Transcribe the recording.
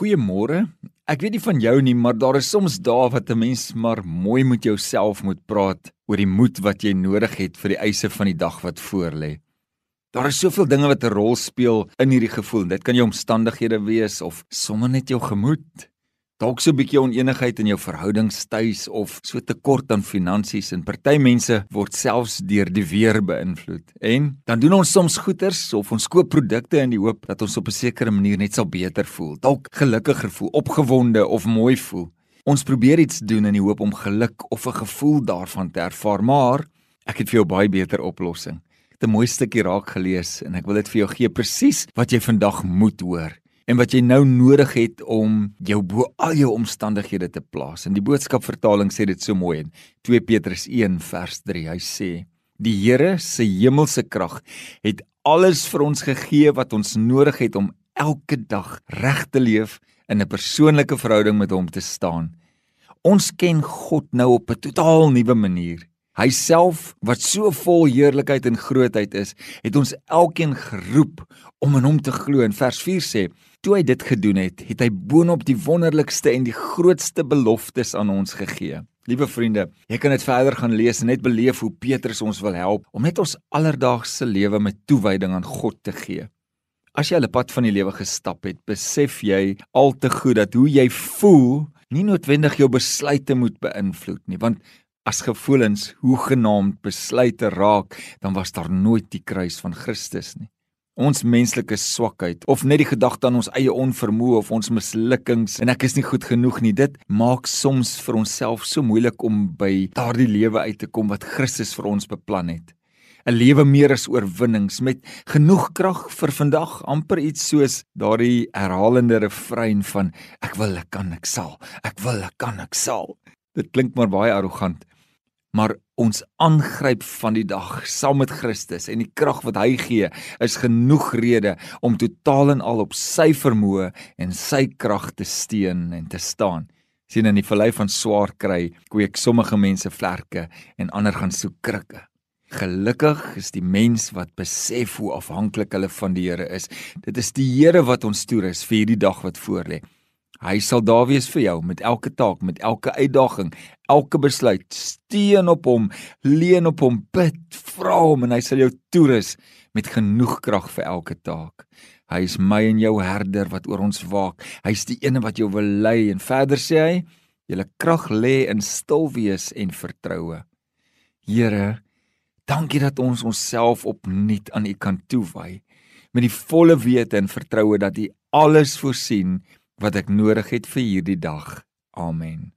Goeiemôre. Ek weet nie van jou nie, maar daar is soms dae wat 'n mens maar mooi met jouself moet praat oor die moed wat jy nodig het vir die eise van die dag wat voorlê. Daar is soveel dinge wat 'n rol speel in hierdie gevoel. Dit kan jou omstandighede wees of sommer net jou gemoed. Dalk so 'n bietjie onenigheid in jou verhoudings tuis of so tekort aan finansies en party mense word selfs deur die weer beïnvloed. En dan doen ons soms goeders of ons koop produkte in die hoop dat ons op 'n sekere manier net sal beter voel, dalk gelukkiger voel, opgewonde of mooi voel. Ons probeer iets doen in die hoop om geluk of 'n gevoel daarvan te ervaar, maar ek het vir jou baie beter oplossing. Ek het 'n mooi stukkie raak gelees en ek wil dit vir jou gee presies wat jy vandag moet hoor en wat jy nou nodig het om jou bo al jou omstandighede te plaas. En die boodskap vertaling sê dit so mooi in 2 Petrus 1 vers 3. Hy sê: "Die Here se hemelse krag het alles vir ons gegee wat ons nodig het om elke dag reg te leef in 'n persoonlike verhouding met hom te staan. Ons ken God nou op 'n totaal nuwe manier. Hy self wat so vol heerlikheid en grootheid is, het ons elkeen geroep om in hom te glo. In vers 4 sê: Toe hy dit gedoen het, het hy boonop die wonderlikste en die grootste beloftes aan ons gegee. Liewe vriende, jy kan dit verder gaan lees en net beleef hoe Petrus ons wil help om net ons alledaagse lewe met toewyding aan God te gee. As jy al 'n pad van die lewe gestap het, besef jy al te goed dat hoe jy voel nie noodwendig jou besluite moet beïnvloed nie, want as gevoelens hoegenaamd besluite raak, dan was daar nooit die kruis van Christus nie ons menslike swakheid of net die gedagte aan ons eie onvermoë of ons mislukkings. En ek is nie goed genoeg nie. Dit maak soms vir onsself so moeilik om by daardie lewe uit te kom wat Christus vir ons beplan het. 'n lewe meer as oorwinnings met genoeg krag vir vandag amper iets soos daardie herhalende refrein van ek wil ek kan ek sal. Ek wil ek kan ek sal. Dit klink maar baie arrogant maar ons aangryp van die dag saam met Christus en die krag wat hy gee is genoeg rede om totaal en al op sy vermoë en sy krag te steun en te staan. Sien in die vallei van swaar kry kweek sommige mense vlerke en ander gaan soek krikke. Gelukkig is die mens wat besef hoe afhanklik hulle van die Here is. Dit is die Here wat ons toerus vir hierdie dag wat voorlê Hy sal daar wees vir jou met elke taak, met elke uitdaging, elke besluit. Steun op hom, leun op hom, bid, vra hom en hy sal jou toerus met genoeg krag vir elke taak. Hy is my en jou herder wat oor ons waak. Hy's die een wat jou wil lei en verder sê hy, julle krag lê in stil wees en vertroue. Here, dankie dat ons onsself opnuut aan U kan toewy met die volle wete en vertroue dat U alles voorsien wat ek nodig het vir hierdie dag. Amen.